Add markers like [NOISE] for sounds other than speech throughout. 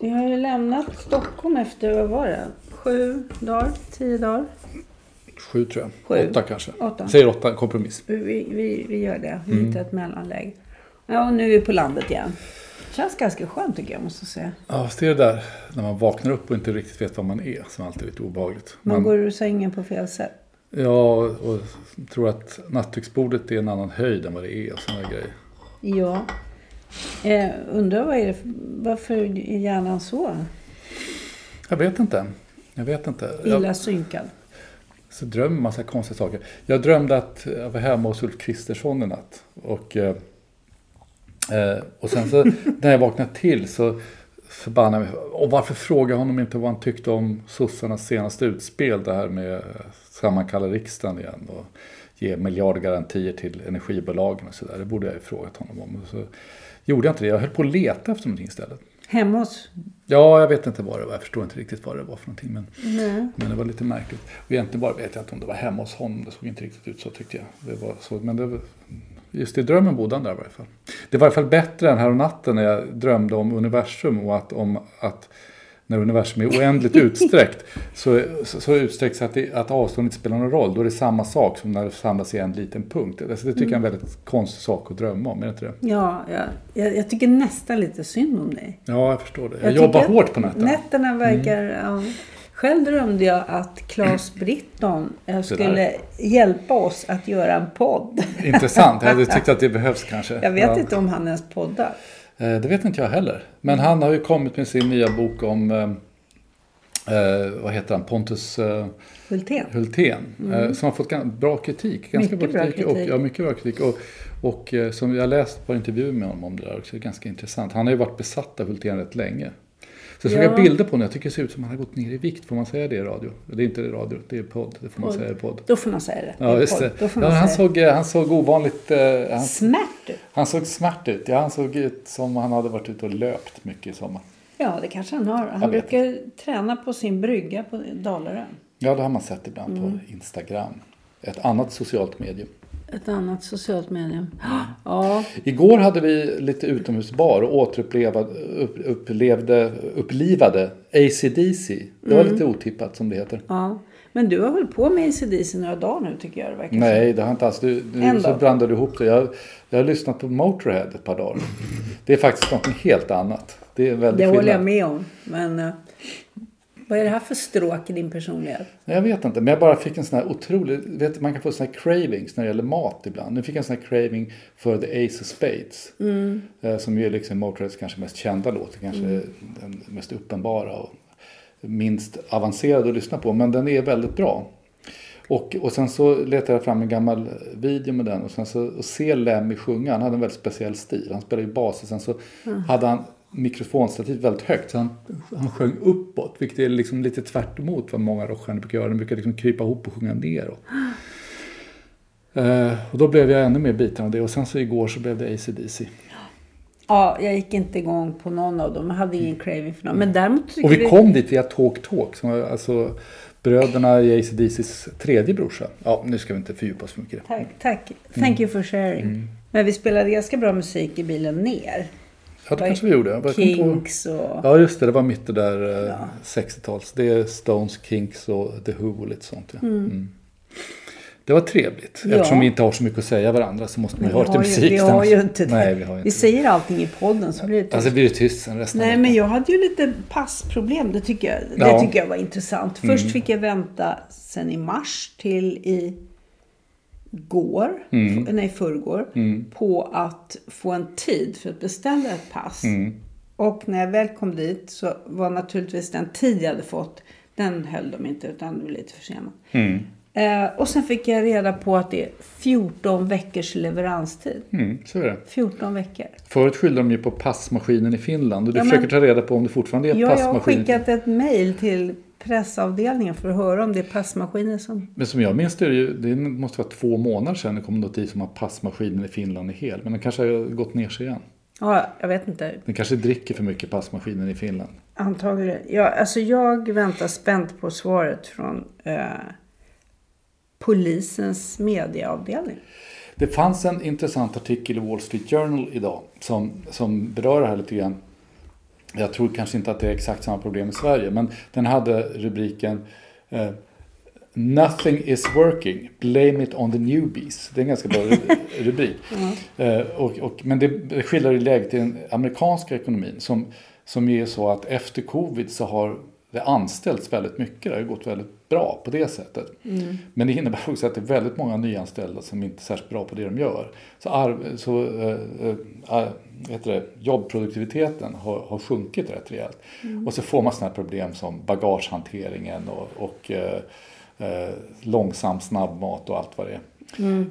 vi har ju lämnat Stockholm efter, vad var det? Sju dagar? Tio dagar? Sju tror jag. Sju. Åtta kanske. Åtta. Säger åtta, kompromiss. Vi, vi, vi gör det, vi Mm. hittar ett mellanläge. Ja, och nu är vi på landet igen. Känns ganska skönt tycker jag, måste jag säga. Ja, det är det där när man vaknar upp och inte riktigt vet vad man är som alltid är lite obehagligt. Man går ur sängen på fel sätt. Ja, och tror att nattduksbordet är en annan höjd än vad det är och sådana grejer. Ja. Eh, undrar vad är det, för- varför är hjärnan så Jag vet inte. Jag vet inte. illa Jag synkad? så drömmer massa konstiga saker. Jag drömde att jag var hemma hos Ulf Kristersson i natt. Och, eh, eh, och sen så [LAUGHS] när jag vaknade till så förbannade jag mig. Och varför fråga honom inte vad han tyckte om sossarnas senaste utspel. Det här med att sammankalla riksdagen igen. Och ge miljardgarantier till energibolagen och sådär. Det borde jag ju frågat honom om. Och så gjorde jag inte det. Jag höll på att leta efter någonting istället. Hemma hos... Ja, jag vet inte vad det var. Jag förstår inte riktigt vad det var för någonting. Men, Nej. men det var lite märkligt. Och egentligen bara vet jag inte om det var hemma hos honom. Det såg inte riktigt ut så tyckte jag. Det var så, men det var, just i drömmen bodde han där i varje fall. Det var i alla fall bättre än här natten när jag drömde om universum och att, om att när universum är oändligt utsträckt så, så, så utsträckt så att, det, att avstånd inte spelar någon roll. Då är det samma sak som när det samlas i en liten punkt. Alltså det tycker jag är en väldigt konstig sak att drömma om, är det inte det? Ja, ja jag, jag tycker nästan lite synd om dig. Ja, jag förstår det. Jag, Jag jobbar hårt på nätterna. Nätterna verkar... Ja. Själv drömde jag att Claes [CLEARS THROAT] Britton eh, skulle hjälpa oss att göra en podd. Intressant. Jag hade tyckt att det [LAUGHS] behövs kanske. Jag vet Ja. inte om han ens poddar. Eh, Det vet inte jag heller. Men han har ju kommit med sin nya bok om, eh, eh, vad heter han, Pontus eh, Hultén. Hultén. Eh, som har fått gan- bra kritik. Ganska Mm. Mycket bra Och, kritik. ja, mycket bra kritik. Och, och eh, som jag läst par intervjuer med honom om det där också. Det är ganska intressant. Han har ju varit besatt av Hultén rätt länge. Så jag såg Ja. bilder på honom. Jag tycker det ser ut som att han har gått ner i vikt. Får man säga det i radio? Det är inte i radio, det är podd. Det får man Podd. säga i podd. Då får man säga det. Ja, just det. Ja, man han, såg, han såg ovanligt... eh, Han, Smärt. Han såg smärt ut. Ja, han såg ut som han hade varit ute och löpt mycket i sommar. Ja, det kanske han har. Han brukar träna på sin brygga på Dalarö. Ja, det har man sett ibland Mm. på Instagram. Ett annat socialt medium. Ett annat socialt medium. [GASPS] Ja, Igår hade vi lite utomhusbar och återupplevade, upp, upplevde, upplivade ACDC. Det var Mm. lite otippat som det heter. ja. Men du har hållit på med ACDC några dagar nu tycker jag det verkar. Nej, det har inte alls. Du, du, så dag. blandade du ihop det. Jag, jag har lyssnat på Motorhead ett par dagar. Det är faktiskt något helt annat. Det är väldigt Det håller jag med om. Men eh, vad är det här för stråk i din personlighet? Jag vet inte, men jag bara fick en sån här otrolig... Vet, man kan få såna här cravings när det gäller mat ibland. Nu fick jag en sån här craving för The Ace of Spades. Eh, som ju är liksom Motörheads kanske mest kända låt. Kanske den mest uppenbara och minst avancerade att lyssna på. Men den är väldigt bra. Och, och sen så letade jag fram en gammal video med den och sen så och se Lemmy sjunga. Han hade en väldigt speciell stil. Han spelade ju bas och sen så hade han mikrofonstativ väldigt högt. Så han, han sjöng uppåt, vilket är liksom lite tvärt emot vad många rockstjärnor brukar göra. De brukar liksom krypa ihop och sjunga neråt. [GASPS] Eh, och då blev jag ännu mer biten av det. Och sen så igår så blev det ACDC. Ja, jag gick inte igång på någon av dem. Jag hade ingen craving för någon. Men däremot tycker Och vi det- kom dit via Talk Talk. Som var alltså bröderna i ACDCs tredje brorsa. Ja, nu ska vi inte fördjupa oss för mycket. Tack, tack. Thank you for sharing. Mm. Men vi spelade ganska bra musik i bilen ner. Ja, det kanske vi gjorde. Jag Kinks och... Ja, just det. Det var mitt det där eh, Ja. 60-tals. Det är Stones, Kinks och The Who och lite sånt. Ja. Mm. Det var trevligt. Ja. Eftersom vi inte har så mycket att säga varandra så måste man ju ha lite musik. vi har ju inte det. Nej, vi har ju vi inte säger allting i podden så blir det tyst. Alltså blir det tyst sen resten Nej, men jag hade ju lite passproblem. Det tycker jag, Ja. Mm. det tycker jag var intressant. Först fick jag vänta sen i mars till i går, Mm. nej förrgår, på att få en tid för att beställa ett pass. Mm. Och när jag väl kom dit så var naturligtvis den tid jag hade fått, den höll de inte utan det var lite försenat. Eh, och sen fick jag reda på att det är 14 veckors leveranstid. Mm, så är det. 14 veckor. Förut skyllde de ju på passmaskinen i Finland och du Ja, försöker ta reda på om det fortfarande är Ja, jag har skickat ett mejl till pressavdelningen för att höra om det är passmaskiner som... Men som jag minns det, är det, ju, det måste vara två månader sedan det kom något i som har passmaskinen i Finland är hel. Men den kanske har gått ner sig igen. Ja, jag vet inte. Den kanske dricker för mycket passmaskinen i Finland. Antagligen. Ja, alltså jag väntar spänt på svaret från eh, polisens medieavdelning. Det fanns en intressant artikel i Wall Street Journal idag som, som berör det här lite grann. Jag tror kanske inte att det är exakt samma problem i Sverige, men den hade rubriken eh, Nothing is working, blame it on the newbies. Det är en ganska bra [LAUGHS] rubrik. Eh, och, och, men det skildrar ju läget i den amerikanska ekonomin som, som är så att efter covid så har det anställts väldigt mycket. Det har gått väldigt bra på det sättet. Men det innebär också att det är väldigt många nyanställda som inte är särskilt bra på det de gör. Så, arv, så eh, eh, heter det, jobbproduktiviteten har, har sjunkit rätt rejält. Och så får man sådana problem som bagagehanteringen och, och eh, långsam snabbmat och allt vad det är.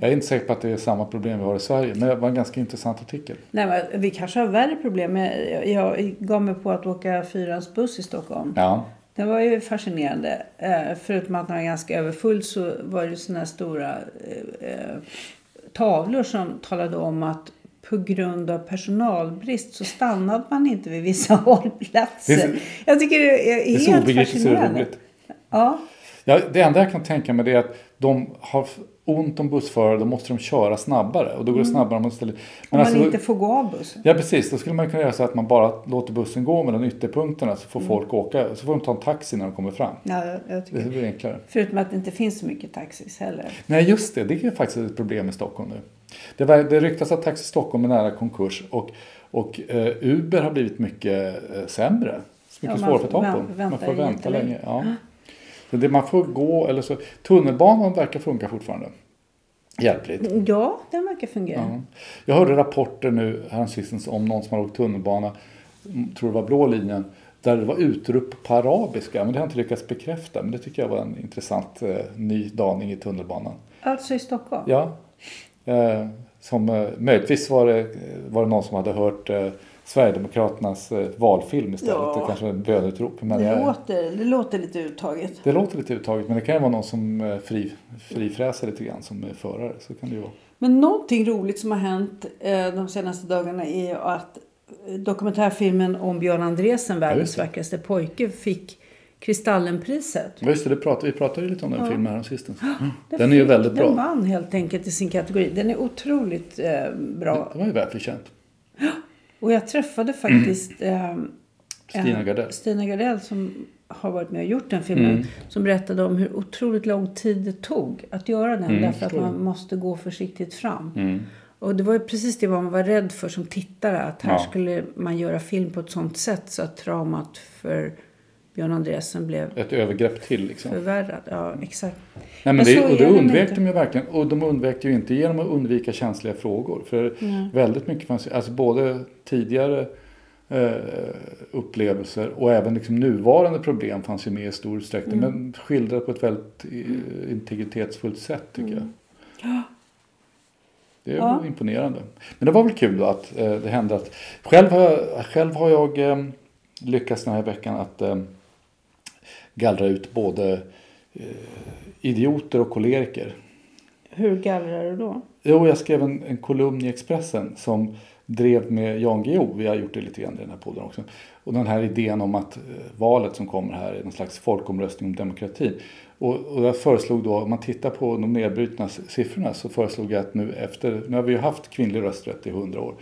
Jag är inte säker på att det är samma problem vi har i Sverige, men det var en ganska intressant artikel. Nej, vi kanske har värre problem. Jag, jag gav mig på att åka fyrans buss i Stockholm. Ja, Det var ju fascinerande. Eh, förutom att den var ganska överfull så var det såna stora eh, eh, tavlor som talade om att på grund av personalbrist så stannade man inte vid vissa [LAUGHS] hållplatser. Jag tycker det är, det är så helt obegripligt så fascinerande. roligt. Ja, Ja, det enda jag kan tänka mig är att de har ont om bussförare, då måste de köra snabbare. Och då går det snabbare om man ställer... om Men man alltså, inte får gå av bussen. Ja precis, då skulle man kunna göra så att man bara låter bussen gå mellan ytterpunkterna så får folk åka. Så får de ta en taxi när de kommer fram. Ja, jag, jag Det tycker. blir enklare. Förutom att det inte finns så mycket taxis heller. Nej just det, det är faktiskt ett problem i Stockholm nu. Det, var, det ryktas att Taxi Stockholm är nära konkurs och, och eh, Uber har blivit mycket eh, sämre. Mycket Ja, man svårare att få tag på. Man får vänta jättelänge. länge. Ja. Det, man får gå eller så. Tunnelbanan verkar funka fortfarande. Hjälpligt. Ja, den verkar fungera. Ja. Jag hörde rapporter nu häromsistens om någon som har åkt tunnelbana, mm, tror det var blå linjen, där det var utrop på arabiska. Men det har jag inte lyckats bekräfta. Men det tycker jag var en intressant eh, ny daning i tunnelbanan. Alltså i Stockholm? Ja. Eh, som, eh, möjligtvis var det, var det någon som hade hört eh, Sverigedemokraternas eh, valfilm istället. Ja. Det kanske ett bönutrop. Men Det, jag, låter, det låter lite uttaget. det låter lite uttaget. Men det kan ju vara någon som eh, fri, frifräser lite grann som är förare. Så kan det ju vara. Men någonting roligt som har hänt eh, de senaste dagarna är ju att dokumentärfilmen om Björn Andresen, världens det. vackraste pojke, fick Kristallenpriset. Ja, Just det, det pratade, vi pratade ju lite om den filmen här sistens. Mm. Den Den är ju väldigt Den bra. vann helt enkelt i sin kategori. Den är otroligt eh, bra. Den var ju välförtjänt. Och jag träffade faktiskt [CLEARS THROAT] eh, Mm. Stina Gardell. Stina Gardell som har varit med och gjort den filmen. Mm. Som berättade om hur otroligt lång tid det tog att göra den. därför att Mm, man. Mm. måste gå försiktigt fram. Och det var ju precis det man var rädd för som tittare. Att här Ja. skulle man göra film på ett sånt sätt så att traumat för Björn Andresen blev Ett övergrepp till liksom. förvärrat. Ja, exakt. Nej, men Men det, och det undvek inte. de ju verkligen. Och de undvek ju inte genom att undvika känsliga frågor. För väldigt mycket fanns alltså både tidigare eh, upplevelser och även liksom nuvarande problem fanns ju med i stor utsträckning. Mm. Men skildrade på ett väldigt eh, integritetsfullt sätt tycker Mm. jag. Det är Ja. imponerande. Men det var väl kul då att eh, det hände att själv har jag, själv har jag eh, lyckats den här veckan att eh, gallra ut både eh, idioter och koleriker. Hur gallrar du då? Jo, jag skrev en, en kolumn i Expressen som drev med Jan Guillou. Vi har gjort det lite grann i den här podden också. Och den här idén om att eh, valet som kommer här är någon slags folkomröstning om demokratin. Och, och jag föreslog då, om man tittar på de nedbrutna siffrorna så föreslog jag att nu efter, nu har vi ju haft kvinnlig rösträtt i hundra år.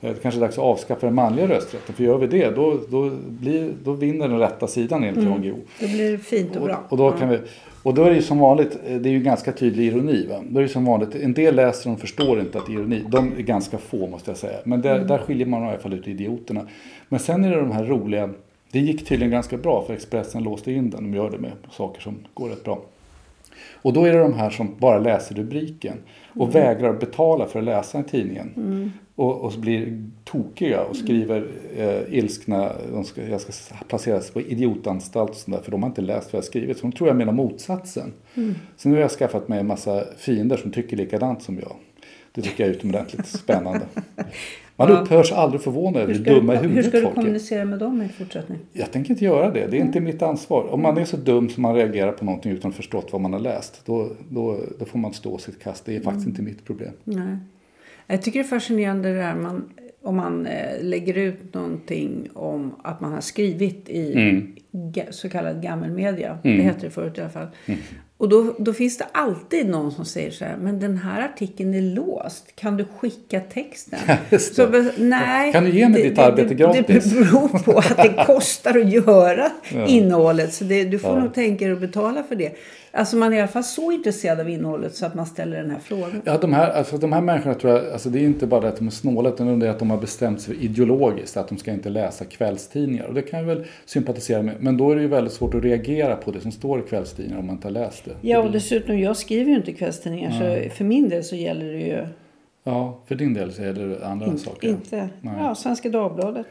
Eh, Det kanske är dags att avskaffa den manliga rösträtten. För gör vi det, då, då, blir, då vinner den rätta sidan enligt Jan Guillou. Då blir det fint och bra. Och, och, då kan vi, och då är det ju som vanligt, eh, det är ju ganska tydlig ironi. Va? Då är det som vanligt, en del läser och förstår inte att det är ironi. De är ganska få måste jag säga. Men där, där skiljer man i alla fall ut idioterna. Men sen är det de här roliga, det gick tydligen ganska bra för Expressen låste in den. De gör det med saker som går rätt bra. Och då är det de här som bara läser rubriken och vägrar betala för att läsa en tidningen. Och, och blir tokiga och skriver eh, ilskna, de ska, jag ska placeras på idiotanstalt och sånt där, för de har inte läst vad jag skrivit. Så de tror jag menar motsatsen. Så nu har jag skaffat mig en massa fiender som tycker likadant som jag. Det tycker jag är utomordentligt [LAUGHS] spännande. Man upphörs aldrig förvånad över Hur dumma i du, hur huvudet ska du kommunicera med dem i fortsättningen? Jag tänker inte göra det. Det är inte mitt ansvar. Om man är så dum som man reagerar på någonting utan att förstått vad man har läst. Då, då, då får man stå sitt kast. Det är faktiskt inte mitt problem. Nej. Jag tycker det är fascinerande det där man, om man eh, lägger ut någonting om att man har skrivit i Mm. så kallad gammelmedia. Det hette det förut i alla fall. Mm. Och då, då finns det alltid någon som säger så här, men den här artikeln är låst. Kan du skicka texten? [LAUGHS] Det. Så, nej, Kan du ge mig ditt arbete det, gratis? Det [LAUGHS] beror på att det kostar att göra [LAUGHS] innehållet. Så det, du får nog tänka dig att betala för det. Alltså man är i alla fall så intresserad av innehållet så att man ställer den här frågan. Ja, de här, alltså, de här människorna tror jag, alltså, det är inte bara det att de är snåla utan det är att de har bestämt sig ideologiskt att de ska inte läsa kvällstidningar. Och det kan jag väl sympatisera med. Men då är det ju väldigt svårt att reagera på det som står i kvällstidningar om man inte har läst det. Ja, och dessutom, jag skriver ju inte kvällstidningar så för min del så gäller det ju ja, för din del så är det andra saker. inte... Nej. Ja, Svenska Dagbladet,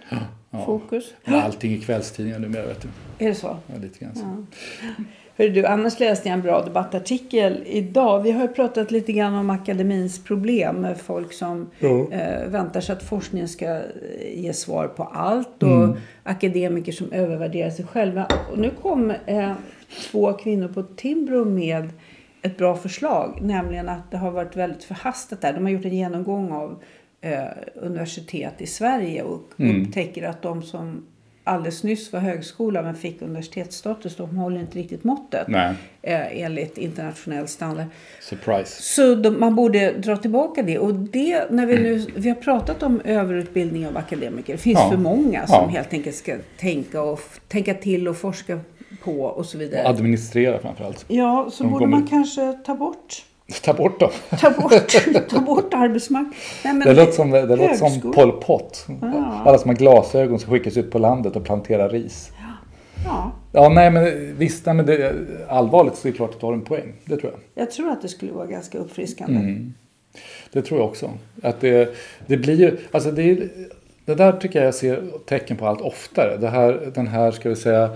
Fokus. Ja, allting är kvällstidningar numera vet du. Är det så? Ja, lite grann så. Hör du, annars läste jag en bra debattartikel idag. Vi har ju pratat lite grann om akademins problem med folk som eh, väntar sig att forskningen ska eh, ge svar på allt och akademiker som övervärderar sig själva. Och nu kom eh, två kvinnor på Timbro med ett bra förslag, nämligen att det har varit väldigt förhastat där. De har gjort en genomgång av eh, universitet i Sverige och upptäcker att de som alldeles nyss var högskola men fick universitetsstatus, de håller inte riktigt måttet Nej, eh, enligt internationell standard. surprise. Så de, man borde dra tillbaka det. Och det, när vi nu, vi har pratat om överutbildning av akademiker. Det finns Ja. för många som Ja. helt enkelt ska tänka, och, tänka till och forska på och så vidare. Administrera framförallt. Ja, så De borde kommer- man kanske ta bort, Ta bort dem. ta bort, ta bort arbetsmarknaden. Nej, men Det låter som, det låter som Pol Pot. Alla som har glasögon ska skickas ut på landet och plantera ris. Ja, Ja, nej men visst, nej, men det, allvarligt så är det klart att du har en poäng. Det tror jag. jag tror att det skulle vara ganska uppfriskande. Mm. Det tror jag också. Att det, det blir ju, alltså det, det där tycker jag jag ser tecken på allt oftare. Det här, den här, ska vi säga,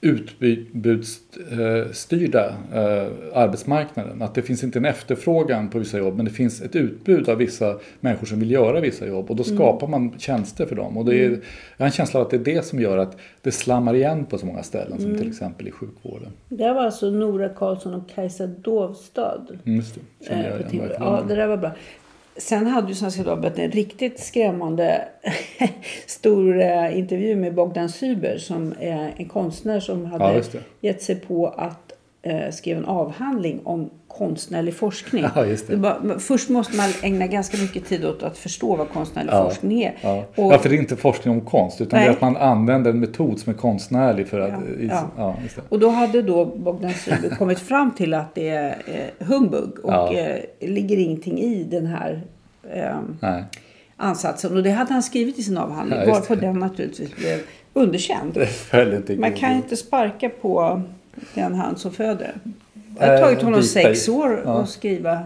utbudsstyrda eh, arbetsmarknaden. Att det finns inte en efterfrågan på vissa jobb men det finns ett utbud av vissa människor som vill göra vissa jobb och då skapar man tjänster för dem. Och det är, jag har en känsla av att det är det som gör att det slammar igen på så många ställen som till exempel i sjukvården. Det var alltså Nora Karlsson och Kajsa Dovstad. Mm, just det. Känner jag igen ja, det där var bra. Sen hade ju Svenska Dagbladet en riktigt skrämmande [LAUGHS] stor eh, intervju med Bogdan Syber som är en konstnär som Ja, hade det. gett sig på att eh, skriva en avhandling om konstnärlig forskning. Ja, det. bara- först måste man ägna ganska mycket tid åt att förstå vad konstnärlig Ja, forskning är. Ja. Och- ja, för det är inte forskning om konst utan det Nej. är att man använder en metod som är konstnärlig för att... Ja, det. Och då hade då Bogdan Syber kommit fram till att det är eh, humbug och eh, ligger ingenting i den här eh, ansatsen. Och det hade han skrivit i sin avhandling. Ja, varpå det. den naturligtvis blev underkänd. [LAUGHS] Det Man kan inte sparka på den hand som föder. Det Eh, har tagit honom bita sex år Ja. att skriva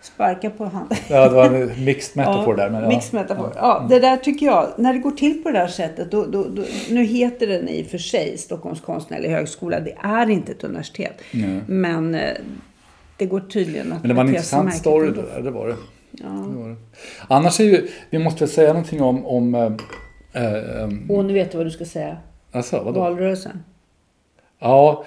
sparka på hand. Ja, det var en mixed metafor [LAUGHS] där. Men, ja. Mixed metafor. Ja, det där tycker jag, när det går till på det här sättet, då, då, då, nu heter den i och för sig Stockholms konstnärliga högskola. Det är inte ett universitet. Men eh, det går tydligen att Men det var en intressant story det där, det var det. Ja. Det var det. Annars är ju, vi måste väl säga någonting om, om eh, eh, Och nu vet du vad du ska säga. alltså, vadå? Valrörelsen. Ja,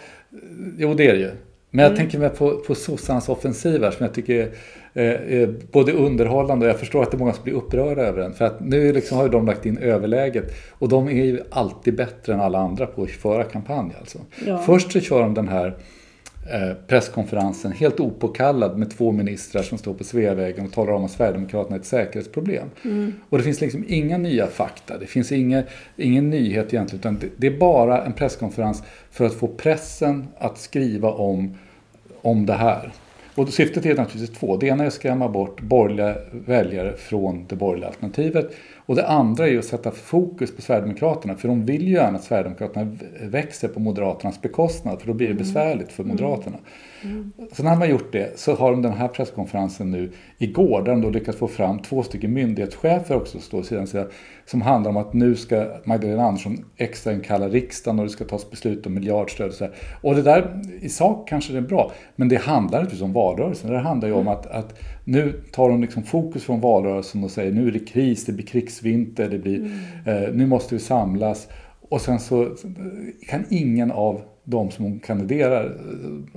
jo det är det ju. Men Mm. jag tänker med på, på sossarnas offensiv här som jag tycker är, är både underhållande och jag förstår att det är många som blir upprörda över den. För att nu liksom har ju de lagt in överläget och de är ju alltid bättre än alla andra på att föra kampanj alltså. Ja. Först så kör de den här eh, presskonferensen helt opåkallad med två ministrar som står på Sveavägen och talar om att Sverigedemokraterna är ett säkerhetsproblem. Och det finns liksom inga nya fakta, det finns inga, ingen nyhet egentligen utan det, det är bara en presskonferens för att få pressen att skriva om, om det här. Och syftet är naturligtvis två. Det ena är att skrämma bort borgerliga väljare från det borgerliga alternativet. Och det andra är att sätta fokus på Sverigedemokraterna. För de vill ju gärna att Sverigedemokraterna växer på Moderaternas bekostnad. För då blir det besvärligt för Moderaterna. Så när man gjort det så har de den här presskonferensen nu igår där de då lyckats få fram två stycken myndighetschefer också står sidan sida som handlar om att nu ska Magdalena Andersson extra inkalla riksdagen och det ska tas beslut om miljardstöd och så här. Och det där i sak kanske det är bra men det handlar naturligtvis om valrörelsen. Det handlar ju om att, att nu tar de liksom fokus från valrörelsen och säger nu är det kris, det blir krigsvinter, det blir, eh, nu måste vi samlas. Och sen så kan ingen av de som hon kandiderar,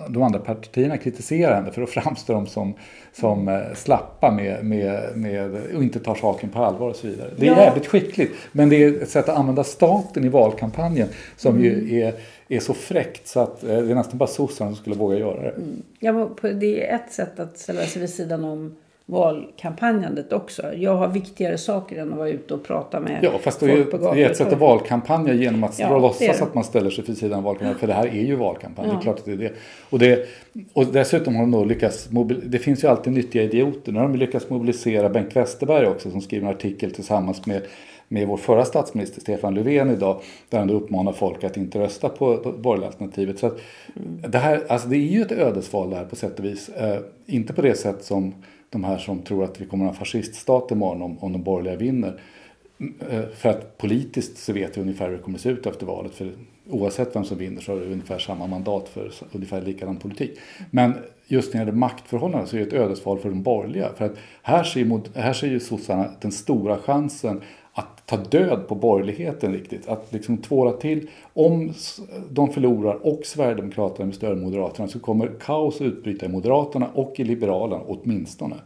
de andra partierna kritiserar henne för att framstå dem som, som eh, slappa med, med, med, och inte tar saken på allvar och så vidare. Det är Ja. jävligt skickligt, men det är ett sätt att använda staten i valkampanjen som Mm. ju är, är så fräckt så att eh, det är nästan bara sossarna som skulle våga göra det. Ja, men på- det är ett sätt att ställa sig vid sidan om valkampanjandet också. Jag har viktigare saker än att vara ute och prata med Ja, fast det är, folk på det är ett sätt att valkampanja genom att Ja, det låtsas det. att man ställer sig vid sidan av valkampanjen. För det här är ju valkampanj, det Ja. är klart att det är det. Och, det, och dessutom har de då lyckats, det finns ju alltid nyttiga idioter. Nu har de lyckats mobilisera Bengt Westerberg också som skriver en artikel tillsammans med med vår förra statsminister Stefan Löfven idag där han uppmanar folk att inte rösta på det borgerliga alternativet. Så att det, här, alltså det är ju ett ödesval det här på sätt och vis. Eh, inte på det sätt som de här som tror att vi kommer att ha en fasciststat imorgon om, om de borgerliga vinner. Eh, för att politiskt så vet vi ungefär hur det kommer att se ut efter valet. För oavsett vem som vinner så har det ungefär samma mandat för ungefär likadan politik. Men just när det gäller maktförhållanden så är det ett ödesval för de borgerliga. För att här ser, här ser ju sossarna den stora chansen ta död på borgerligheten riktigt. Att liksom tvåla till. Om de förlorar och Sverigedemokraterna med stöd av Moderaterna så kommer kaos att utbryta i Moderaterna och i Liberalerna åtminstone.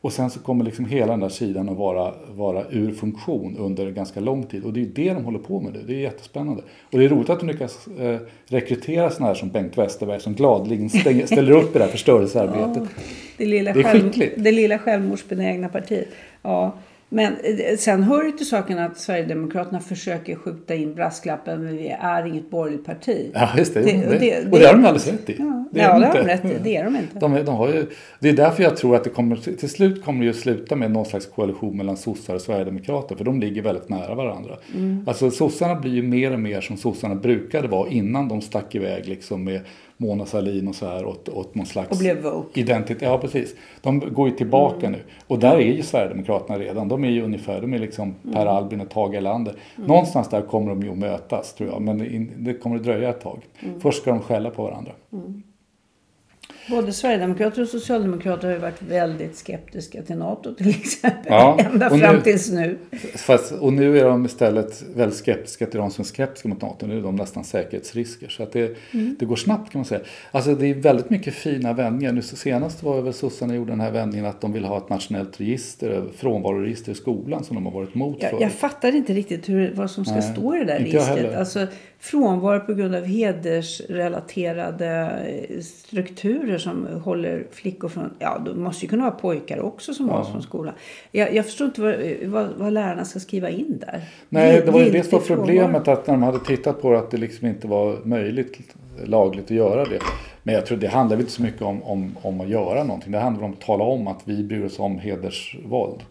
Och sen så kommer liksom hela den där sidan att vara, vara ur funktion under ganska lång tid. Och det är det de håller på med nu. Det är jättespännande. Och det är roligt att de lyckas eh, rekrytera sådana här som Bengt Westerberg som gladeligen stänger, [LAUGHS] ställer upp i det här förstörelsearbetet. Det lilla, Det är skickligt. det lilla självmordsbenägna partiet. Ja. Men eh, sen hör det till saken att Sverigedemokraterna försöker skjuta in brasklappen men vi är inget borgerligt parti. Ja, just det. Det- det, det- och det har de alldeles rätt i. Ja, är ja de det har de rätt i. Det är de inte. De, de har ju, det är därför jag tror att det kommer, till slut kommer det ju sluta med någon slags koalition mellan sossar och sverigedemokrater. För de ligger väldigt nära varandra. Mm. Alltså sossarna blir ju mer och mer som sossarna brukade vara innan de stack iväg liksom med Mona Sahlin och så här åt, åt någon slags Och blev woke. identitet. Ja, precis. De går ju tillbaka nu. Och där är ju Sverigedemokraterna redan. De är ju ungefär, de är liksom Per Albin och Tage Erlander. Någonstans där kommer de ju att mötas tror jag. Men det, kommer att dröja ett tag. Först ska de skälla på varandra. Både Sverigedemokrater och Socialdemokrater har ju varit väldigt skeptiska till NATO till exempel. Ja, [LAUGHS] Ända och fram nu- tills nu. Fast, och nu är de istället väldigt skeptiska till de som är skeptiska mot NATO. Nu är de nästan säkerhetsrisker. Så att det, det går snabbt kan man säga. Alltså det är väldigt mycket fina vändningar. Nu senast var det väl sossarna gjorde den här vändningen att de vill ha ett nationellt register, över- frånvaroregister i skolan som de har varit emot Jag, förut. jag fattar inte riktigt hur, vad som ska Nej, stå i det där registret. Alltså, frånvaro på grund av hedersrelaterade eh, strukturer som håller flickor från... Ja, det måste ju kunna vara pojkar också som hålls från skolan. Jag, jag förstår inte vad, vad, vad lärarna ska skriva in där. Nej, det var ju det som var problemet att när de hade tittat på det att det liksom inte var möjligt lagligt att göra det. Men jag tror det handlar inte så mycket om, om, om att göra någonting. Det handlar om att tala om att vi bryr oss om hedersvåld.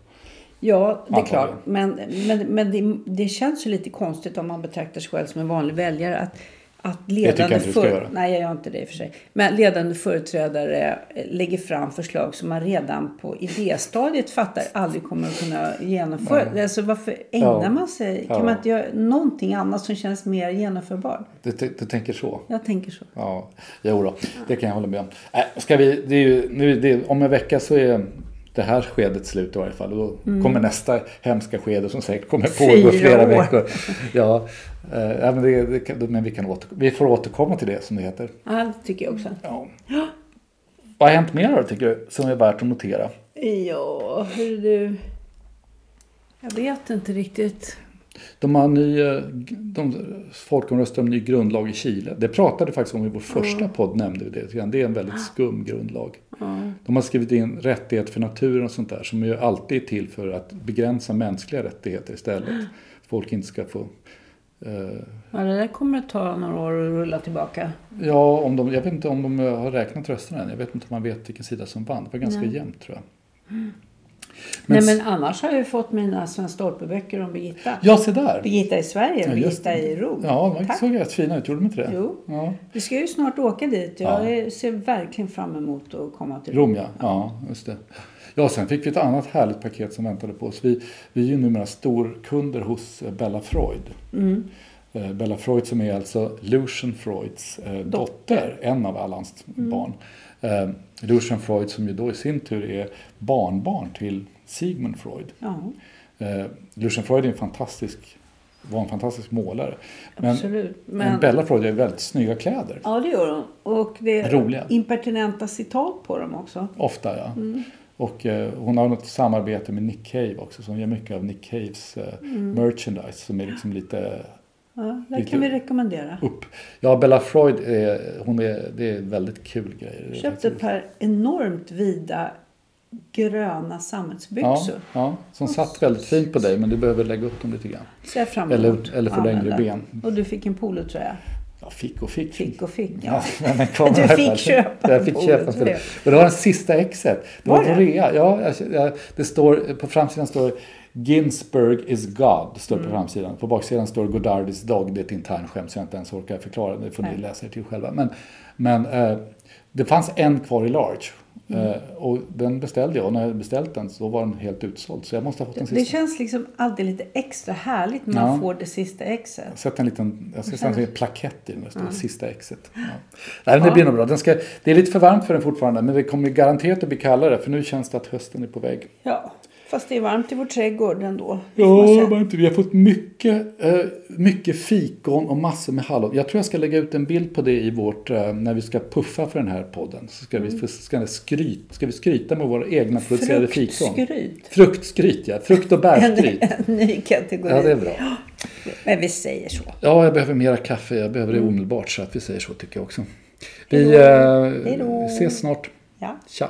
Ja, det är klart. Men, men, men det, det känns ju lite konstigt om man betraktar sig själv som en vanlig väljare. Att, att ledande göra. Nej, jag gör inte det i och för sig. Men ledande företrädare eh, lägger fram förslag som man redan på idéstadiet fattar aldrig kommer att kunna genomföra. Alltså, varför ägnar Ja. man sig? Kan Ja. man inte göra någonting annat som känns mer genomförbart? Du, du tänker så? Jag tänker så. Ja, jo då, det kan jag hålla med om. Äh, ska vi, det är ju, nu, det, om en vecka så är, det här skedet slut i varje fall. Och då Mm. kommer nästa hemska skede som säkert kommer pågå flera år. veckor. Ja, eh, men, det, det, men vi, kan åter, vi får återkomma till det som det heter. Ja, det tycker jag också. Ja. Vad har hänt mer då tycker du som är värt att notera? Ja, hur du... Jag vet inte riktigt. De har ny, eh, de folkomröstar om ny grundlag i Chile. Det pratade vi faktiskt om i vår första podd. nämnde vi det. Det är en väldigt skum grundlag. De har skrivit in rättighet för naturen och sånt där som ju alltid är till för att begränsa mänskliga rättigheter istället. Folk inte ska få... Eh, Ja, det där kommer att ta några år att rulla tillbaka. ja, om de, jag vet inte om de har räknat rösterna än. Jag vet inte om man vet vilken sida som vann. Det var ganska jämnt tror jag. Nej, s- men annars har jag ju fått mina Sven Stolpe-böcker om Birgitta. Ja, se där! Birgitta i Sverige Ja, Birgitta i Rom. Ja, de såg rätt fina ut. Gjorde de inte det? Jo. Ja. Vi ska ju snart åka dit. Jag Ja. ser verkligen fram emot att komma till Rom ja. ja, just det. Ja, sen fick vi ett annat härligt paket som väntade på oss. Vi, vi är ju numera storkunder hos eh, Bella Freud. Eh, Bella Freud som är alltså Lucian Freuds eh, dotter, en av alla hans barn. Lucian Freud som ju då i sin tur är barnbarn till Sigmund Freud. Ja, Eh, Lucian Freud är en fantastisk, var en fantastisk målare. Men, men Bella Freud har väldigt snygga kläder. ja, det gör hon. Och det är Roliga. impertinenta citat på dem också. Ofta ja. Mm. Och eh, hon har något samarbete med Nick Cave också. Så hon gör mycket av Nick Caves eh, Mm. merchandise som är liksom lite Ja, det kan vi rekommendera. upp. Ja, Bella Freud, är, hon är, det är väldigt kul grejer. Det är köpte ett par enormt vida gröna ja, sammetsbyxor. ja, som satt väldigt fint på dig men du behöver lägga upp dem lite grann. Ser jag fram Eller- emot eller få att längre ben. Och du fick en polotröja. Ja, fick och fick. Fick och fick, Ja, ja. men kom [LAUGHS] Du fick köpa Jag en fick köpa polotröja. det. Och det var den sista exet. Det var, Var det? rea. Ja, jag- jag- det står, på framsidan står Ginsberg is God. Står Mm. på framsidan. På baksidan står Godard is dog. Det är ett internskämt så jag inte ens orkar förklara. Det får ni läsa er till själva. Men, men eh, det fanns en kvar i large. Mm. Eh, och den beställde jag och när jag beställt den så var den helt utsåld. Så jag måste ha fått den Det sista. känns liksom alltid lite extra härligt när man Ja. får det sista exet. Sätt en liten jag ska sätta en plakett i den. Det står sista exet. Ja. Nej, men det Ja. blir nog bra. Den ska, det är lite för varmt för den fortfarande. Men det kommer garanterat att bli kallare. För nu känns det att hösten är på väg. Ja, fast det är varmt i vår trädgård ändå. Ja, inte. vi har fått mycket, eh, mycket fikon och massor med hallon. Jag tror jag ska lägga ut en bild på det i vårt, eh, när vi ska puffa för den här podden. Så ska, vi, få- ska, skryt, ska vi skryta med våra egna producerade fikon. Fruktskryt. Fruktskryt, ja. Frukt och [LAUGHS] bärskryt. en ny kategori. Ja, det är bra. [GASPS] Men vi säger så. Ja, jag behöver mera kaffe. Jag behöver det Mm. omedelbart. Så att vi säger så tycker jag också. Vi Hej då. eh, Hej då. ses snart. Ja. Tja!